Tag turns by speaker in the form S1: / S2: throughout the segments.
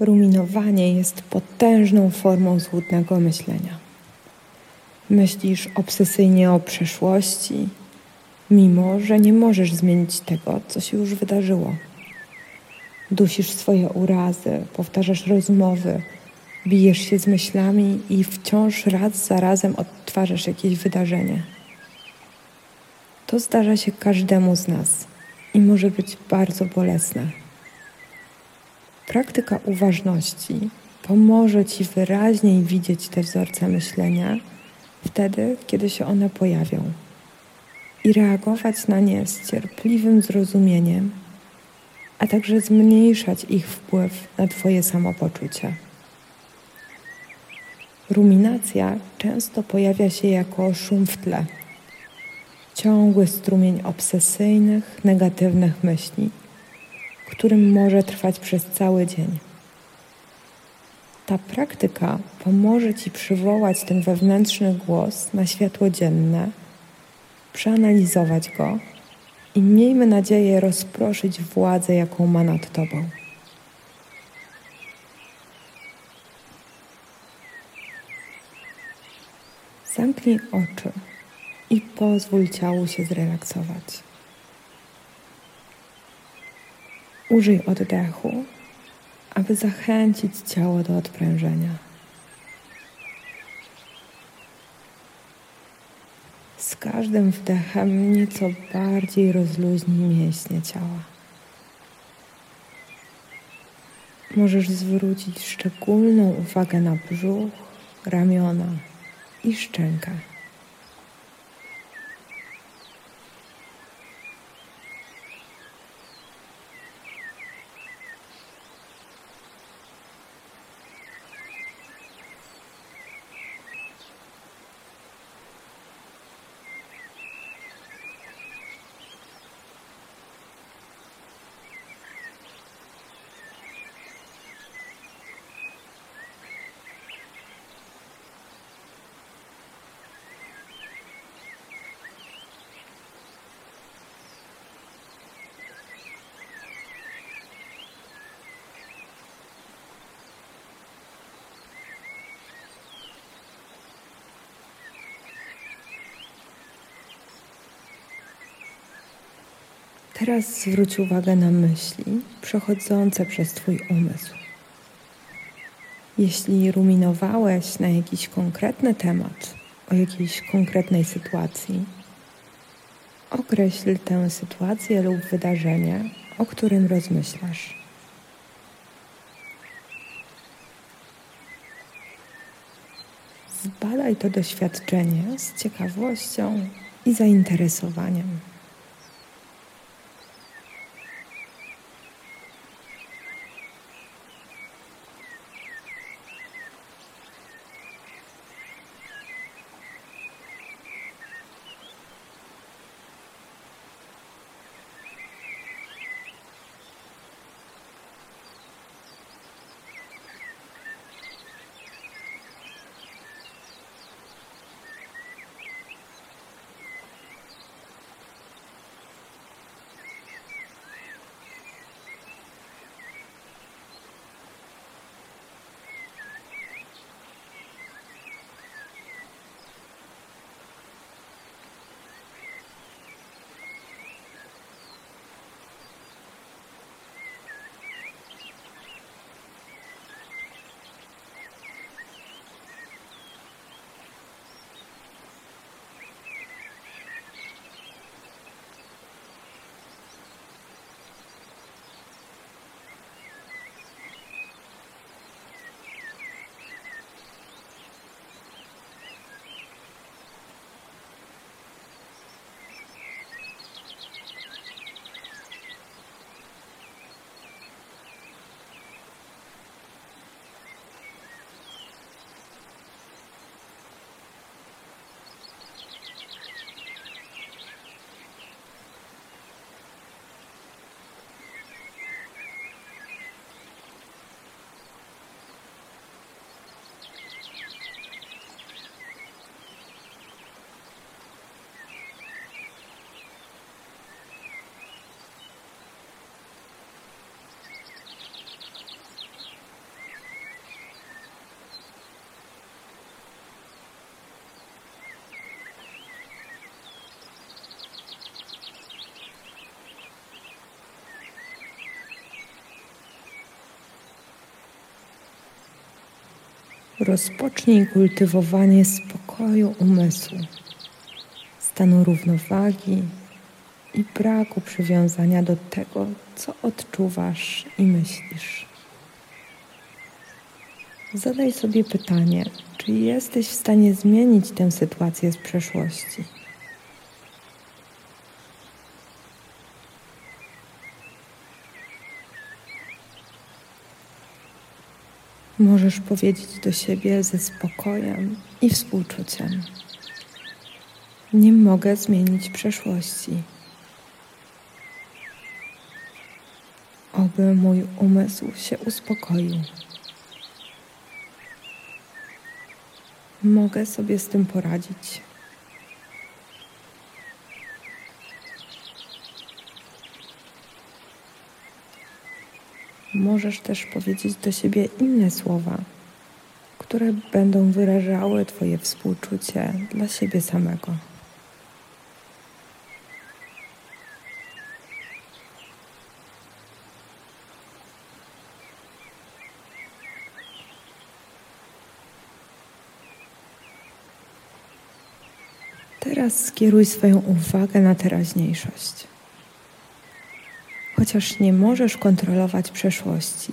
S1: Ruminowanie jest potężną formą złudnego myślenia. Myślisz obsesyjnie o przeszłości, mimo że nie możesz zmienić tego, co się już wydarzyło. Dusisz swoje urazy, powtarzasz rozmowy, bijesz się z myślami i wciąż raz za razem odtwarzasz jakieś wydarzenie. To zdarza się każdemu z nas i może być bardzo bolesne. Praktyka uważności pomoże Ci wyraźniej widzieć te wzorce myślenia wtedy, kiedy się one pojawią i reagować na nie z cierpliwym zrozumieniem, a także zmniejszać ich wpływ na Twoje samopoczucie. Ruminacja często pojawia się jako szum w tle, ciągły strumień obsesyjnych, negatywnych myśli, którym może trwać przez cały dzień. Ta praktyka pomoże Ci przywołać ten wewnętrzny głos na światło dzienne, przeanalizować go i miejmy nadzieję rozproszyć władzę, jaką ma nad Tobą. Zamknij oczy i pozwól ciału się zrelaksować. Użyj oddechu, aby zachęcić ciało do odprężenia. Z każdym wdechem nieco bardziej rozluźnij mięśnie ciała. Możesz zwrócić szczególną uwagę na brzuch, ramiona i szczękę. Teraz zwróć uwagę na myśli przechodzące przez Twój umysł. Jeśli ruminowałeś na jakiś konkretny temat, o jakiejś konkretnej sytuacji, określ tę sytuację lub wydarzenie, o którym rozmyślasz. Zbadaj to doświadczenie z ciekawością i zainteresowaniem. Rozpocznij kultywowanie spokoju umysłu, stanu równowagi i braku przywiązania do tego, co odczuwasz i myślisz. Zadaj sobie pytanie, czy jesteś w stanie zmienić tę sytuację z przeszłości. Możesz powiedzieć do siebie ze spokojem i współczuciem. Nie mogę zmienić przeszłości. Oby mój umysł się uspokoił. Mogę sobie z tym poradzić. Możesz też powiedzieć do siebie inne słowa, które będą wyrażały Twoje współczucie dla siebie samego. Teraz skieruj swoją uwagę na teraźniejszość. Chociaż nie możesz kontrolować przeszłości,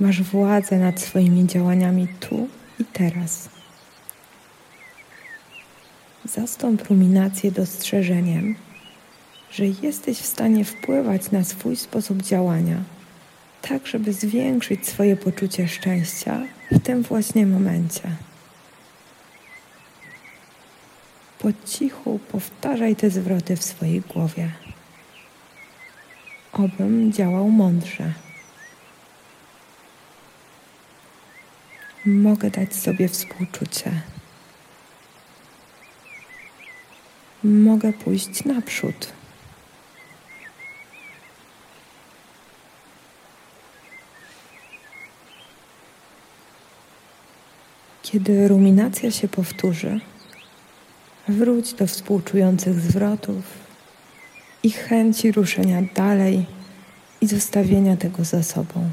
S1: masz władzę nad swoimi działaniami tu i teraz. Zastąp ruminację dostrzeżeniem, że jesteś w stanie wpływać na swój sposób działania, tak żeby zwiększyć swoje poczucie szczęścia w tym właśnie momencie. Po cichu powtarzaj te zwroty w swojej głowie obym działał mądrze. Mogę dać sobie współczucie. Mogę pójść naprzód. Kiedy ruminacja się powtórzy, wróć do współczujących zwrotów i chęci ruszenia dalej i zostawienia tego za sobą.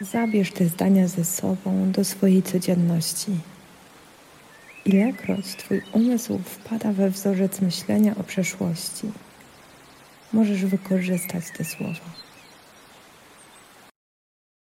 S1: Zabierz te zdania ze sobą do swojej codzienności. Ilekroć Twój umysł wpada we wzorzec myślenia o przeszłości, możesz wykorzystać te słowa.